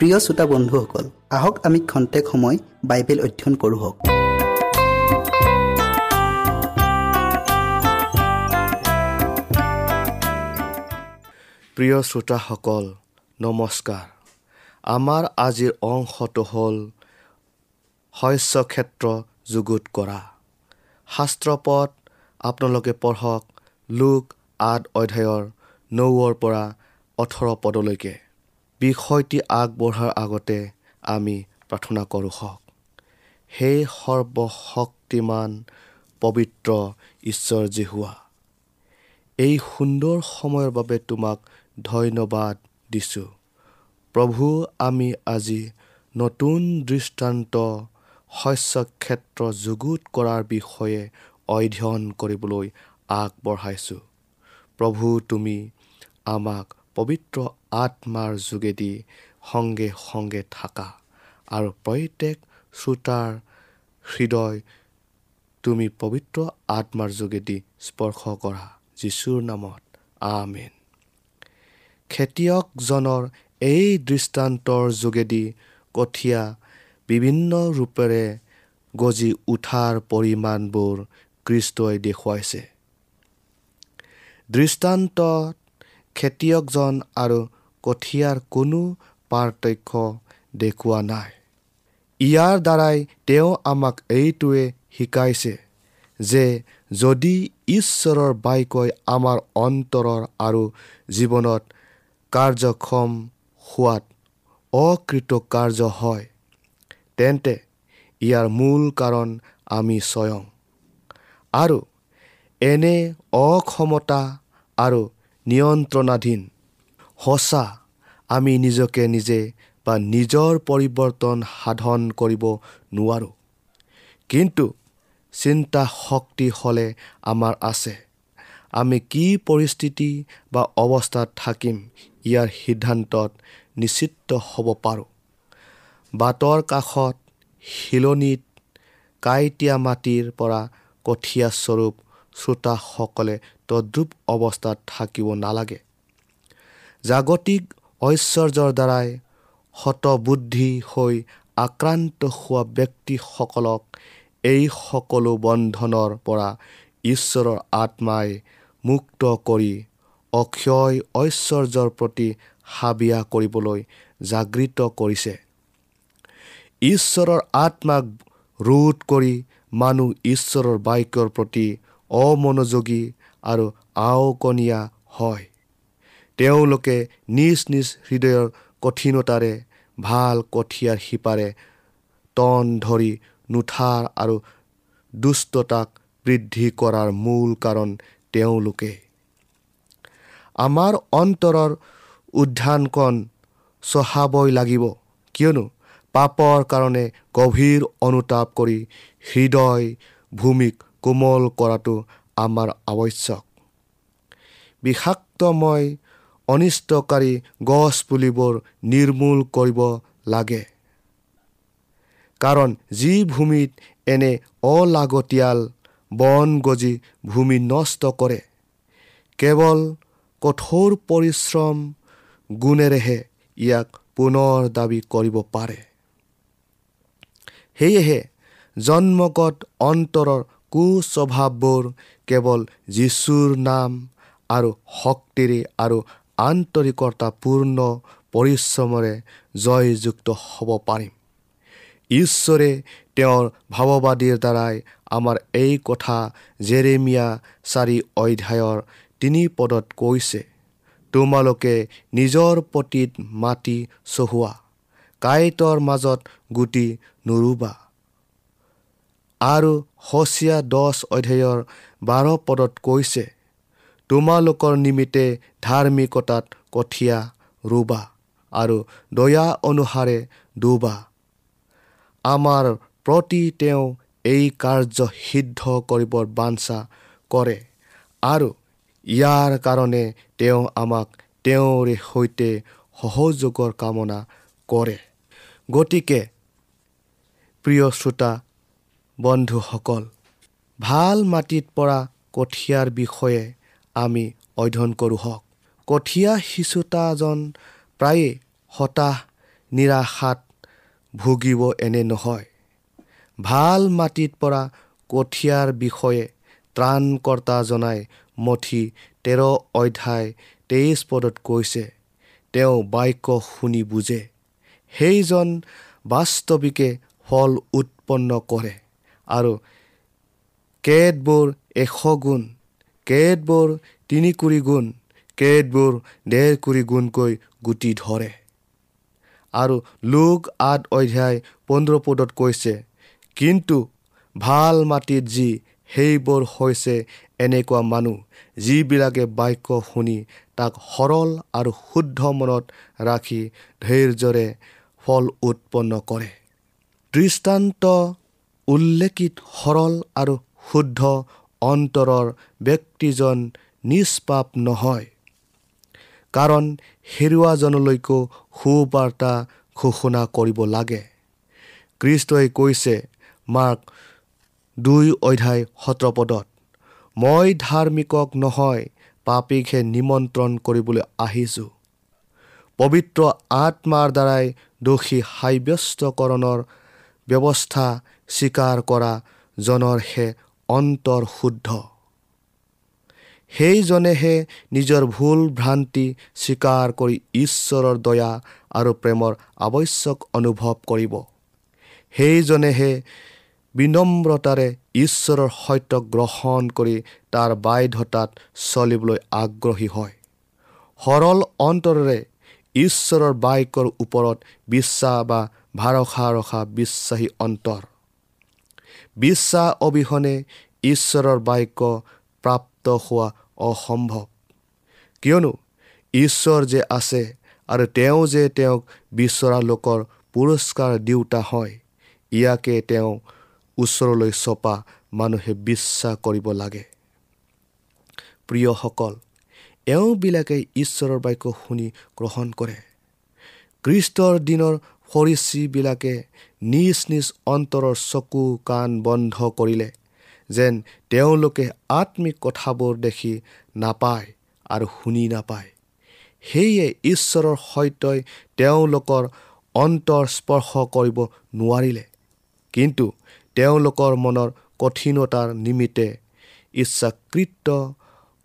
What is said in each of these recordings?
প্ৰিয় শ্ৰোতা বন্ধুসকল আহক আমি খন্তেক সময় বাইবেল অধ্যয়ন কৰোঁ হওক। প্ৰিয় শ্ৰোতাসকল নমস্কাৰ। আমাৰ আজিৰ অংশটো হ'ল শস্য ক্ষেত্ৰ যুগুত কৰা। শাস্ত্ৰপদ আপোনালোকে পঢ়ক লোক আদ অধ্যায়ৰ নৌৰ পৰা ওঠৰ পদলৈকে। বিষয়টি আগবঢ়াৰ আগতে আমি প্ৰাৰ্থনা কৰোঁ হওক। সেই সৰ্বশক্তিমান পবিত্ৰ ঈশ্বৰ হোৱা এই সুন্দৰ সময়ৰ বাবে তোমাক ধন্যবাদ দিছোঁ। প্ৰভু আমি আজি নতুন দৃষ্টান্ত শস্য ক্ষেত্ৰ যুগুত কৰাৰ বিষয়ে অধ্যয়ন কৰিবলৈ আগবঢ়াইছোঁ। প্ৰভু তুমি আমাক পবিত্ৰ আত্মাৰ যোগেদি সংগে সংগে থাকা। আৰু প্ৰত্যেক শ্ৰোতাৰ হৃদয় তুমি পবিত্ৰ আত্মাৰ যোগেদি স্পৰ্শ কৰা। যীশুৰ নামত আমেন। খেতিয়কজনৰ এই দৃষ্টান্তৰ যোগেদি কঠীয়া বিভিন্ন ৰূপেৰে গজি উঠাৰ পৰিমাণবোৰ কৃষ্টই দেখুৱাইছে। দৃষ্টান্তত খেতিয়কজন আৰু কঠীয়াৰ কোনো পাৰ্থক্য দেখুওৱা নাই। ইয়াৰ দ্বাৰাই তেওঁ আমাক এইটোৱে শিকাইছে যে যদি ঈশ্বৰৰ বাক্যই আমাৰ অন্তৰৰ আৰু জীৱনত কাৰ্যক্ষম হোৱাত অকৃতকাৰ্য হয় তেন্তে ইয়াৰ মূল কাৰণ আমি স্বয়ং। আৰু এনে অক্ষমতা আৰু নিয়ন্ত্ৰণাধীন সঁচা আমি নিজকে নিজে বা নিজৰ পৰিৱৰ্তন সাধন কৰিব নোৱাৰোঁ। কিন্তু চিন্তা শক্তি হ'লে আমাৰ আছে। আমি কি পৰিস্থিতি বা অৱস্থাত থাকিম ইয়াৰ সিদ্ধান্তত নিশ্চিত হ'ব পাৰোঁ। বাটৰ কাষত শিলনিত কাঁইটীয়া মাটিৰ পৰা কঠীয়াস্বৰূপ শ্ৰোতাসকলে তদ্ৰুপ অৱস্থাত থাকিব নালাগে। জাগতিক ঐশ্বৰ্যৰ দ্বাৰাই শতবুদ্ধি হৈ আক্ৰান্ত হোৱা ব্যক্তিসকলক এই সকলো বন্ধনৰ পৰা ঈশ্বৰৰ আত্মাই মুক্ত কৰি অক্ষয় ঐশ্বৰ্যৰ প্ৰতি হাবিয়া কৰিবলৈ জাগৃত কৰিছে। ঈশ্বৰৰ আত্মাক ৰোধ কৰি মানুহ ঈশ্বৰৰ বাক্যৰ প্ৰতি অমনোযোগী আৰু আওকণীয়া হয়। তেওঁলোকে নিজ নিজ হৃদয়ৰ কঠিনতাৰে ভাল কঠীয়াৰ শিপাৰে টন ধৰি নুঠাৰ আৰু দুষ্টতাক বৃদ্ধি কৰাৰ মূল কাৰণ তেওঁলোকে। আমাৰ অন্তৰৰ উদ্যানকণ চহাবই লাগিব কিয়নো পাপৰ কাৰণে গভীৰ অনুতাপ কৰি হৃদয় ভূমিক কোমল কৰাটো আমাৰ আৱশ্যক। বিষাক্তময় অনিষ্টকাৰী গছপুলিবোৰ নিৰ্মূল কৰিব লাগে। কাৰণ যি ভূমিত এনে অলাগতিয়াল বন গজি ভূমি নষ্ট কৰে কেৱল কঠোৰ পৰিশ্ৰম গুণেৰেহে ইয়াক পুনৰ দাবী কৰিব পাৰে। সেয়েহে জন্মগত অন্তৰৰ কুস্বভাৱবোৰ কেৱল যীশুৰ নাম আৰু শক্তিৰে আৰু আন্তৰিকতাপূৰ্ণ পৰিশ্ৰমেৰে জয়যুক্ত হ'ব পাৰিম। ঈশ্বৰে তেওঁৰ ভাৱবাদীৰ দ্বাৰাই আমাৰ এই কথা জেৰেমিয়া চাৰি অধ্যায়ৰ তিনি পদত কৈছে তোমালোকে নিজৰ পতিত মাটি চহোৱা কাঁইটৰ মাজত গুটি নুৰুবা আৰু সচিয়া দহ অধ্যায়ৰ বাৰ পদত কৈছে তোমালোকৰ নিমিত্তে ধাৰ্মিকতাত কঠীয়া ৰুবা আৰু দয়া অনুসাৰে ডুবা আমাৰ প্ৰতি তেওঁ এই কাৰ্য সিদ্ধ কৰিবৰ বাঞ্ছা কৰে আৰু ইয়াৰ কাৰণে তেওঁ আমাক তেওঁৰে সৈতে সহযোগৰ কামনা কৰে। গতিকে প্ৰিয় শ্ৰোতা বন্ধুসকল ভাল মাটিত পৰা কঠীয়াৰ বিষয়ে আমি অধ্যয়ন কৰোঁ হওক। কঠীয়া সিঁচোতাজন প্ৰায়ে হতাশ নিৰাশাত ভুগিব এনে নহয়। ভাল মাটিত পৰা কঠীয়াৰ বিষয়ে ত্ৰাণকৰ্তা জনাই মঠি তেৰ অধ্যায় তেইছ পদত কৈছে তেওঁ বাক্য শুনি বুজে। সেইজন বাস্তৱিকে ফল উৎপন্ন কৰে আৰু কেতবোৰ এশ গুণ কেতবোৰ তিনি কুৰি গুণ কেতবোৰ ডেৰ কুৰি গুণকৈ গুটি ধৰে। আৰু লোক আঠ অধ্যায় পোন্ধৰ পদত কৈছে কিন্তু ভাল মাটিত যি সেইবোৰ হৈছে এনেকুৱা মানুহ যিবিলাকে বাক্য শুনি তাক সৰল আৰু শুদ্ধ মনত ৰাখি ধৈৰ্যৰে ফল উৎপন্ন কৰে। দৃষ্টান্ত উল্লেখিত সৰল আৰু শুদ্ধ অন্তৰৰ ব্যক্তিজন নিষ্পাপ নহয়। কাৰণ হেৰুৱাজনলৈকো সুবাৰ্তা ঘোষণা কৰিব লাগে। কৃষ্টই কৈছে মাৰ্ক দুই অধ্যায় সত্ৰপদত মই ধাৰ্মিকক নহয় পাপীকহে নিমন্ত্ৰণ কৰিবলৈ আহিছোঁ। পবিত্ৰ আত্মাৰ দ্বাৰাই দোষী সাব্যস্তকৰণৰ ব্যৱস্থা স্বীকাৰ কৰা জনৰহে অন্তৰ শুদ্ধ সেইজনেহে নিজৰ ভুল ভ্ৰান্তি স্বীকাৰ কৰি ঈশ্বৰৰ দয়া আৰু প্ৰেমৰ আৱশ্যক অনুভৱ কৰিব। সেইজনেহে বিনম্ৰতাৰে ঈশ্বৰৰ সত্য গ্ৰহণ কৰি তাৰ বাধ্যতাত চলিবলৈ আগ্ৰহী হয়। সৰল অন্তৰেৰে ঈশ্বৰৰ বাক্যৰ ওপৰত বিশ্বাস বা ভৰসা ৰখা বিশ্বাসী অন্তৰ। বিশ্বাস অবিহনে ঈশ্বৰৰ বাক্য প্ৰাপ্ত হোৱা অসম্ভৱ। কিয়নো ঈশ্বৰ যে আছে আৰু তেওঁ যে তেওঁক বিচৰা লোকৰ পুৰস্কাৰ দিওঁতা হয় ইয়াকে তেওঁ ওচৰলৈ চপা মানুহে বিশ্বাস কৰিব লাগে। প্ৰিয়সকল এওঁবিলাকে ঈশ্বৰৰ বাক্য শুনি গ্ৰহণ কৰে। কৃষ্টৰ দিনৰ ফৰিচীবিলাকে নিজ নিজ অন্তৰৰ চকু কাণ বন্ধ কৰিলে যেন তেওঁলোকে আত্মিক কথাবোৰ দেখি নাপায় আৰু শুনি নাপায়। সেয়ে ঈশ্বৰৰ সত্যই তেওঁলোকৰ অন্তৰ স্পৰ্শ কৰিব নোৱাৰিলে। কিন্তু তেওঁলোকৰ মনৰ কঠিনতাৰ নিমিত্তে ইচ্ছাকৃত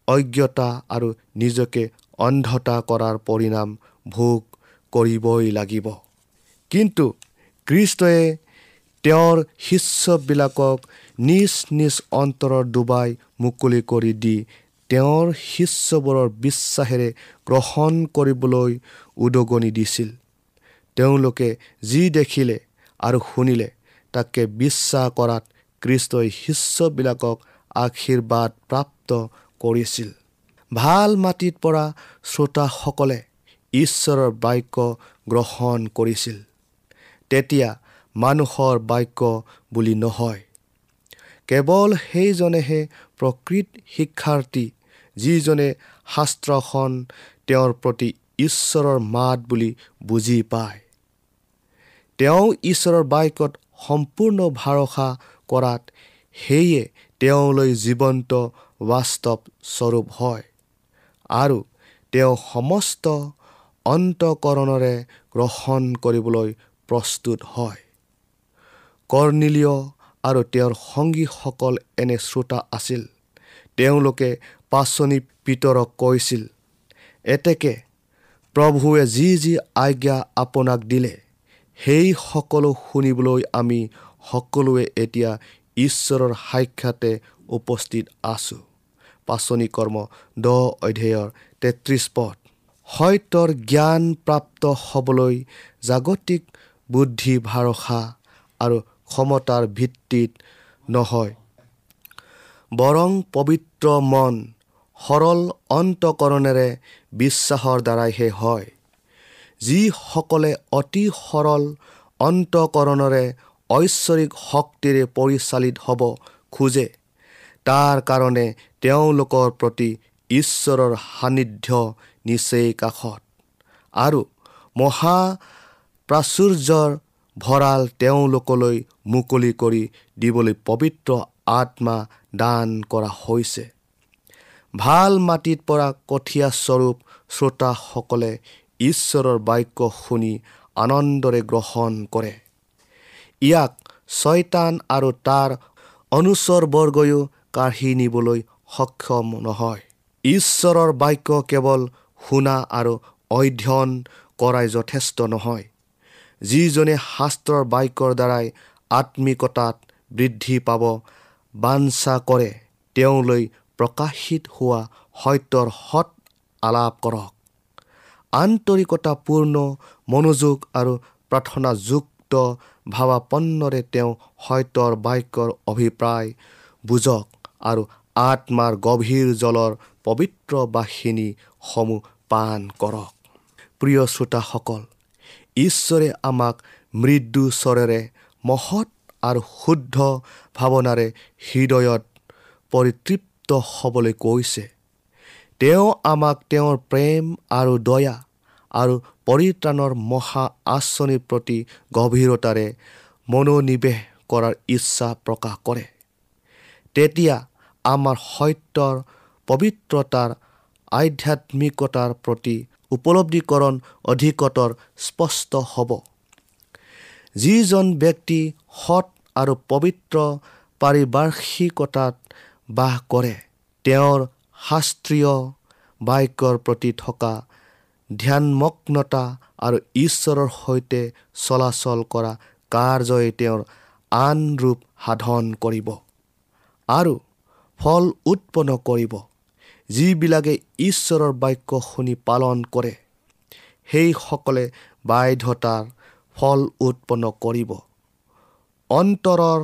অজ্ঞতা আৰু নিজকে অন্ধতা কৰাৰ পৰিণাম ভোগ কৰিবই লাগিব। কিন্তু কৃষ্টয়ে তেওঁৰ শিষ্যবিলাকক নিজ নিজ অন্তৰৰ ডুবাই মুকলি কৰি দি তেওঁৰ শিষ্যবোৰৰ বিশ্বাসেৰে গ্ৰহণ কৰিবলৈ উদগনি দিছিল। তেওঁলোকে যি দেখিলে আৰু শুনিলে তাকে বিশ্বাস কৰাত কৃষ্টই শিষ্যবিলাকক আশীৰ্বাদ প্ৰাপ্ত কৰিছিল। ভাল মাটিত পৰা শ্ৰোতাসকলে ঈশ্বৰৰ বাক্য গ্ৰহণ কৰিছিল। তেতিয়া মানুহৰ বাক্য বুলি নহয়। কেৱল সেইজনেহে প্ৰকৃত শিক্ষাৰ্থী যিজনে শাস্ত্ৰখন তেওঁৰ প্ৰতি ঈশ্বৰৰ মাত বুলি বুজি পায়। তেওঁ ঈশ্বৰৰ বাক্যত সম্পূৰ্ণ ভৰসা কৰাত সেয়ে তেওঁলৈ জীৱন্ত বাস্তৱ স্বৰূপ হয় আৰু তেওঁ সমস্ত অন্তকৰণেৰে গ্ৰহণ কৰিবলৈ প্ৰস্তুত হয়। কৰ্ণিলীয় আৰু তেওঁৰ সংগীসকল এনে শ্ৰোতা আছিল। তেওঁলোকে পাচনি পিতৰক কৈছিল এতেকে প্ৰভুৱে যি যি আজ্ঞা আপোনাক দিলে সেই সকলো শুনিবলৈ আমি সকলোৱে এতিয়া ঈশ্বৰৰ সাক্ষাতে উপস্থিত আছোঁ। পাচনি কৰ্ম দহ অধ্যায়ৰ তেত্ৰিছ পথ সত্যৰ জ্ঞান প্ৰাপ্ত হ'বলৈ জাগতিক বুদ্ধি ভৰসা আৰু ক্ষমতাৰ ভিত্তিত নহয়। বৰং পবিত্ৰ মন সৰল অন্তকৰণেৰে বিশ্বাসৰ দ্বাৰাইহে হয়। যিসকলে অতি সৰল অন্তকৰণেৰে ঐশ্বৰিক শক্তিৰে পৰিচালিত হ'ব খোজে তাৰ কাৰণে তেওঁলোকৰ প্ৰতি ঈশ্বৰৰ সান্নিধ্য নিচেই কাষত। আৰু মহা প্ৰাচুৰ্যৰ ভঁৰাল তেওঁলোকলৈ মুকলি কৰি দিবলৈ পবিত্ৰ আত্মা দান কৰা হৈছে। ভাল মাটিত পৰা কঠীয়াস্বৰূপ শ্ৰোতাসকলে ঈশ্বৰৰ বাক্য শুনি আনন্দৰে গ্ৰহণ কৰে। ইয়াক ছয়তান আৰু তাৰ অনুচৰবৰ্গয়ো কাঢ়ি নিবলৈ সক্ষম নহয়। ঈশ্বৰৰ বাক্য কেৱল শুনা আৰু অধ্যয়ন কৰাই যথেষ্ট নহয়। যিজনে শাস্ত্ৰৰ বাক্যৰ দ্বাৰাই আত্মিকতাত বৃদ্ধি পাব বাঞ্ছা কৰে তেওঁলৈ প্ৰকাশিত হোৱা সত্যৰ সৎ আলাপ কৰক। আন্তৰিকতাপূৰ্ণ মনোযোগ আৰু প্ৰাৰ্থনাযুক্ত ভাৱাপন্নৰে তেওঁ সত্যৰ বাক্যৰ অভিপ্ৰায় বুজক আৰু আত্মাৰ গভীৰ জলৰ পবিত্ৰ বাহিনীসমূহ পাণ কৰক। প্ৰিয় শ্ৰোতাসকল ঈশ্বৰে আমাক মৃদু স্বৰেৰে মহৎ আৰু শুদ্ধ ভাৱনাৰে হৃদয়ত পৰিতৃপ্ত হ'বলৈ কৈছে। তেওঁ আমাক তেওঁৰ প্ৰেম আৰু দয়া আৰু পৰিত্ৰাণৰ মহা আঁচনিৰ প্ৰতি গভীৰতাৰে মনোনিৱেশ কৰাৰ ইচ্ছা প্ৰকাশ কৰে। তেতিয়া আমাৰ সত্যৰ পবিত্ৰতাৰ আধ্যাত্মিকতাৰ প্ৰতি উপলব্ধিকৰণ অধিকতৰ স্পষ্ট হ'ব। যিজন ব্যক্তি সৎ আৰু পবিত্ৰ পাৰিপাৰ্শ্বিকতাত বাস কৰে তেওঁৰ শাস্ত্ৰীয় বাক্যৰ প্ৰতি থকা ধ্যানমগ্নতা আৰু ঈশ্বৰৰ সৈতে চলাচল কৰা কাৰ্যই তেওঁৰ আন ৰূপ সাধন কৰিব আৰু ফল উৎপন্ন কৰিব। যিবিলাকে ঈশ্বৰৰ বাক্য শুনি পালন কৰে সেইসকলে বাধ্যতাৰ ফল উৎপন্ন কৰিব। অন্তৰৰ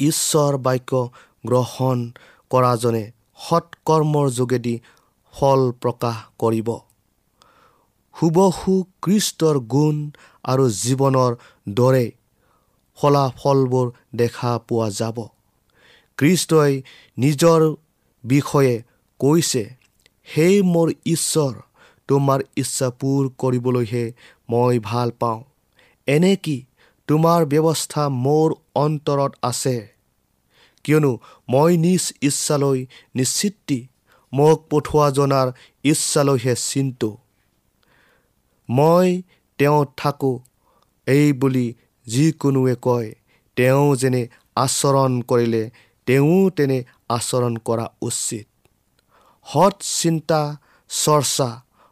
ঈশ্বৰ বাক্য গ্ৰহণ কৰাজনে সৎকৰ্মৰ যোগেদি ফল প্ৰকাশ কৰিব। হুবহু কৃষ্টৰ গুণ আৰু জীৱনৰ দৰে ফলাফলবোৰ দেখা পোৱা যাব। কৃষ্টই নিজৰ বিষয়ে কৈছে সেই মোৰ ঈশ্বৰ তোমাৰ ইচ্ছা পূৰ কৰিবলৈহে মই ভাল পাওঁ। এনে কি তোমাৰ ব্যৱস্থা মোৰ অন্তৰত আছে? কিয়নো মই নিজ ইচ্ছালৈ নিশ্চিতি মোক পঠোৱা জনাৰ ইচ্ছালৈহে চিন্তু। মই তেওঁ থাকোঁ এই বুলি যিকোনোৱে কয় তেওঁ যেনে আচৰণ কৰিলে তেওঁ তেনে আচৰণ কৰা উচিত। সৎ চিন্তা চৰ্চা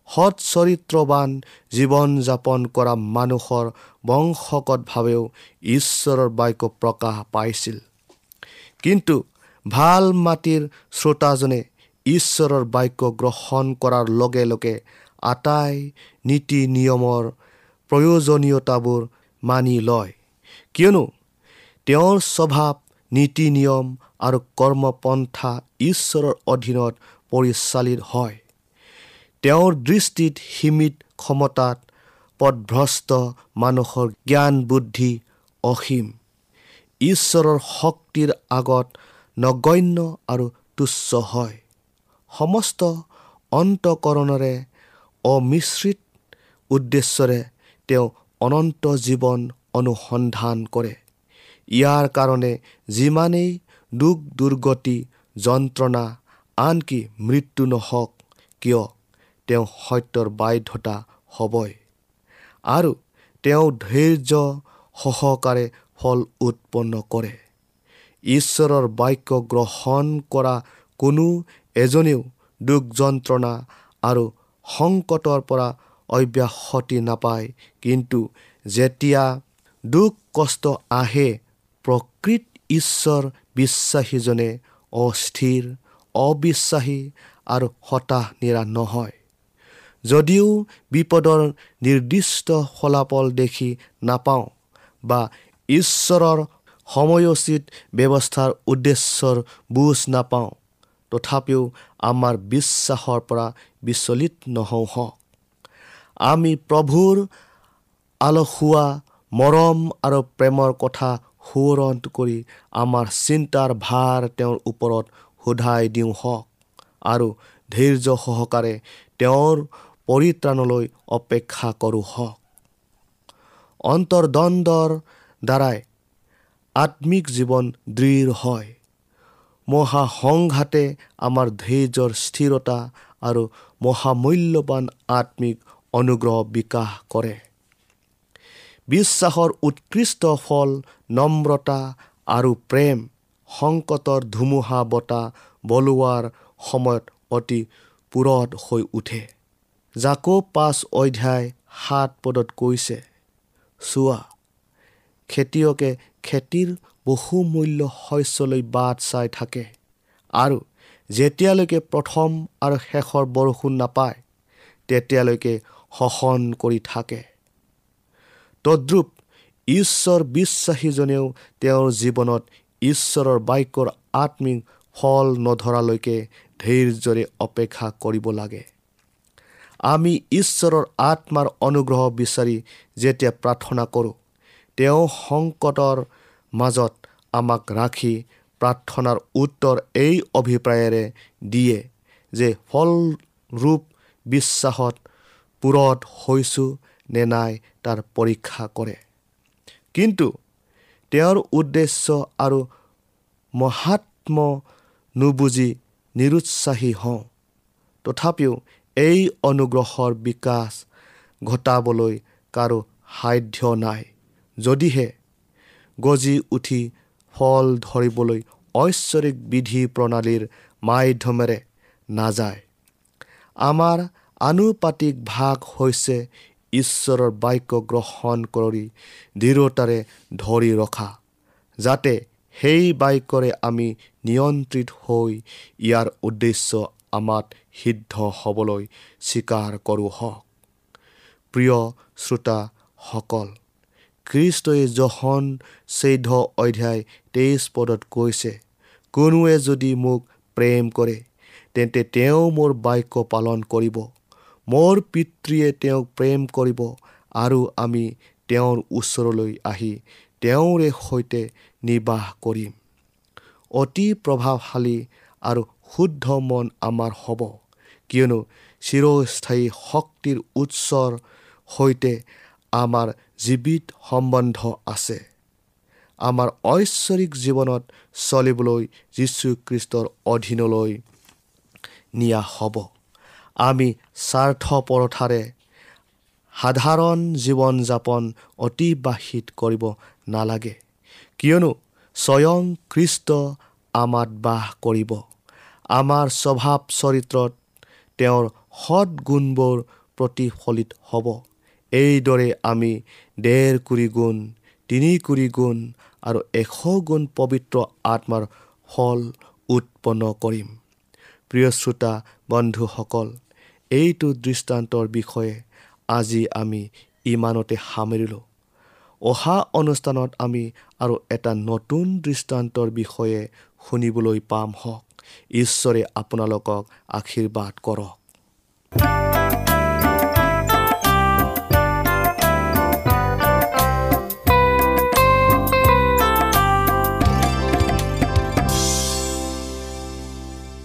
সৎ চৰিত্ৰৱান জীৱন যাপন কৰা মানুহৰ বংশগতভাৱেও ঈশ্বৰৰ বাক্য প্ৰকাশ পাইছিল। কিন্তু ভাল মাটিৰ শ্ৰোতাজনে ঈশ্বৰৰ বাক্য গ্ৰহণ কৰাৰ লগে লগে আটাই নীতি নিয়মৰ প্ৰয়োজনীয়তাবোৰ মানি লয়। কিয়নো তেওঁৰ স্বভাৱ নীতি নিয়ম আৰু কৰ্মপন্থা ঈশ্বৰৰ অধীনত পৰিচালিত হয়। তেওঁৰ দৃষ্টিত সীমিত ক্ষমতাত পদভ্ৰষ্ট মানুহৰ জ্ঞান বুদ্ধি অসীম। ঈশ্বৰৰ শক্তিৰ আগত নগণ্য আৰু তুচ্ছ হয়। সমস্ত অন্তকৰণেৰে অমিশ্ৰিত উদ্দেশ্যৰে তেওঁ অনন্ত জীৱন অনুসন্ধান কৰে। ইয়াৰ কাৰণে যিমানেই দুখ দুৰ্গতি যন্ত্ৰণা আনকি মৃত্যু নহওক কিয় তেওঁ সত্যৰ বাধ্যতা হ'বই। আৰু তেওঁ ধৈৰ্য সহকাৰে ফল উৎপন্ন কৰে। ঈশ্বৰৰ বাক্য গ্ৰহণ কৰা কোনো এজনেও দুখ যন্ত্ৰণা আৰু সংকটৰ পৰা অব্যাহতি নাপায়। কিন্তু যেতিয়া দুখ কষ্ট আহে প্ৰকৃত ঈশ্বৰ বিশ্বাসীজনে অস্থিৰ অবিশ্বাসী আৰু হতাশ নিৰা নহয়। যদিও বিপদৰ নিৰ্দিষ্ট ফলাফল দেখি নাপাওঁ বা ঈশ্বৰৰ সময়োচিত ব্যৱস্থাৰ উদ্দেশ্যৰ বুজ নাপাওঁ তথাপিও আমাৰ বিশ্বাসৰ পৰা বিচলিত নহওঁ। আমি প্ৰভুৰ আলসুৱা মৰম আৰু প্ৰেমৰ কথা সোঁৱৰণ কৰি আমাৰ চিন্তাৰ ভাৰ তেওঁৰ ওপৰত সোধাই দিওঁ হওক আৰু ধৈৰ্য সহকাৰে তেওঁৰ পৰিত্ৰাণলৈ অপেক্ষা কৰোঁ হওক অন্তৰ্দ্বন্দ্বৰ দ্বাৰাই আত্মিক জীৱন দৃঢ় হয়। মহাসংঘাতে আমাৰ ধৈৰ্যৰ স্থিৰতা আৰু মহামূল্যৱান আত্মিক অনুগ্ৰহ বিকাশ কৰে। বিশ্বাসৰ উৎকৃষ্ট ফল নম্ৰতা আৰু প্ৰেম সংকটৰ ধুমুহা বতাহ বলোৱাৰ সময়ত অতি পূৰঠ হৈ উঠে। জাকো পাঁচ অধ্যায় সাত পদত কৈছে চোৱা খেতিয়কে খেতিৰ বহুমূল্য শস্যলৈ বাট চাই থাকে আৰু যেতিয়ালৈকে প্ৰথম আৰু শেষৰ বৰষুণ নাপায় তেতিয়ালৈকে শোষণ কৰি থাকে। তদ্ৰুপ ঈশ্বৰ বিশ্বাসীজনেও তেওঁৰ জীৱনত ঈশ্বৰৰ বাক্যৰ আত্মিক ফল নধৰালৈকে ধৈৰ্যৰে অপেক্ষা কৰিব লাগে। আমি ঈশ্বৰৰ আত্মাৰ অনুগ্ৰহ বিচাৰি যেতিয়া প্ৰাৰ্থনা কৰোঁ তেওঁ সংকটৰ মাজত আমাক ৰাখি প্ৰাৰ্থনাৰ উত্তৰ এই অভিপ্ৰায়েৰে দিয়ে যে ফলৰূপ বিশ্বাসত পূৰত হৈছোঁ নে নাই তাৰ পৰীক্ষা কৰে। কিন্তু তেওঁৰ উদ্দেশ্য আৰু মহাত্ম নুবুজি নিৰুৎসাহী হওঁ। তথাপিও এই অনুগ্ৰহৰ বিকাশ ঘটাবলৈ কাৰো সাধ্য নাই। যদিহে গজি উঠি ফল ধৰিবলৈ ঐশ্বৰিক বিধি প্ৰণালীৰ মাধ্যমেৰে নাযায়। আমাৰ আনুপাতিক ভাগ হৈছে ঈশ্বৰৰ বাক্য গ্ৰহণ কৰি দৃঢ়তাৰে ধৰি ৰখা যাতে সেই বাক্যৰে আমি নিয়ন্ত্ৰিত হৈ ইয়াৰ উদ্দেশ্য আমাত সিদ্ধ হ'বলৈ স্বীকাৰ কৰোঁ হওক প্ৰিয় শ্ৰোতাসকল খ্ৰীষ্টই জহন চৈধ্য অধ্যায় তেইছ পদত কৈছে কোনোৱে যদি মোক প্ৰেম কৰে তেন্তে তেওঁ মোৰ বাক্য পালন কৰিব। মোৰ পিতৃয়ে তেওঁক প্ৰেম কৰিব আৰু আমি তেওঁৰ ওচৰলৈ আহি তেওঁৰে সৈতে নিবাস কৰিম। অতি প্ৰভাৱশালী আৰু শুদ্ধ মন আমাৰ হ'ব কিয়নো চিৰস্থায়ী শক্তিৰ উৎসৰ সৈতে আমাৰ জীৱিত সম্বন্ধ আছে। আমাৰ ঐশ্বৰিক জীৱনত চলিবলৈ যীশুখ্ৰীষ্টৰ অধীনলৈ নিয়া হ'ব। আমি স্বাৰ্থপৰতাৰে সাধাৰণ জীৱন যাপন অতিবাহিত কৰিব নালাগে। কিয়নো স্বয়ং খ্ৰীষ্ট আমাত বাস কৰিব। আমাৰ স্বভাৱ চৰিত্ৰত তেওঁৰ সৎ গুণবোৰ প্ৰতিফলিত হ'ব। এইদৰে আমি ডেৰ কুৰি গুণ তিনি কুৰি গুণ আৰু এশ গুণ পবিত্ৰ আত্মাৰ ফল উৎপন্ন কৰিম। প্ৰিয় শ্ৰোতা বন্ধুসকল এইটো দৃষ্টান্তৰ বিষয়ে আজি আমি ইমানতে সামৰিলোঁ। অহা অনুষ্ঠানত আমি আৰু এটা নতুন দৃষ্টান্তৰ বিষয়ে শুনিবলৈ পাম হওক। ঈশ্বৰে আপোনালোকক আশীৰ্বাদ কৰক।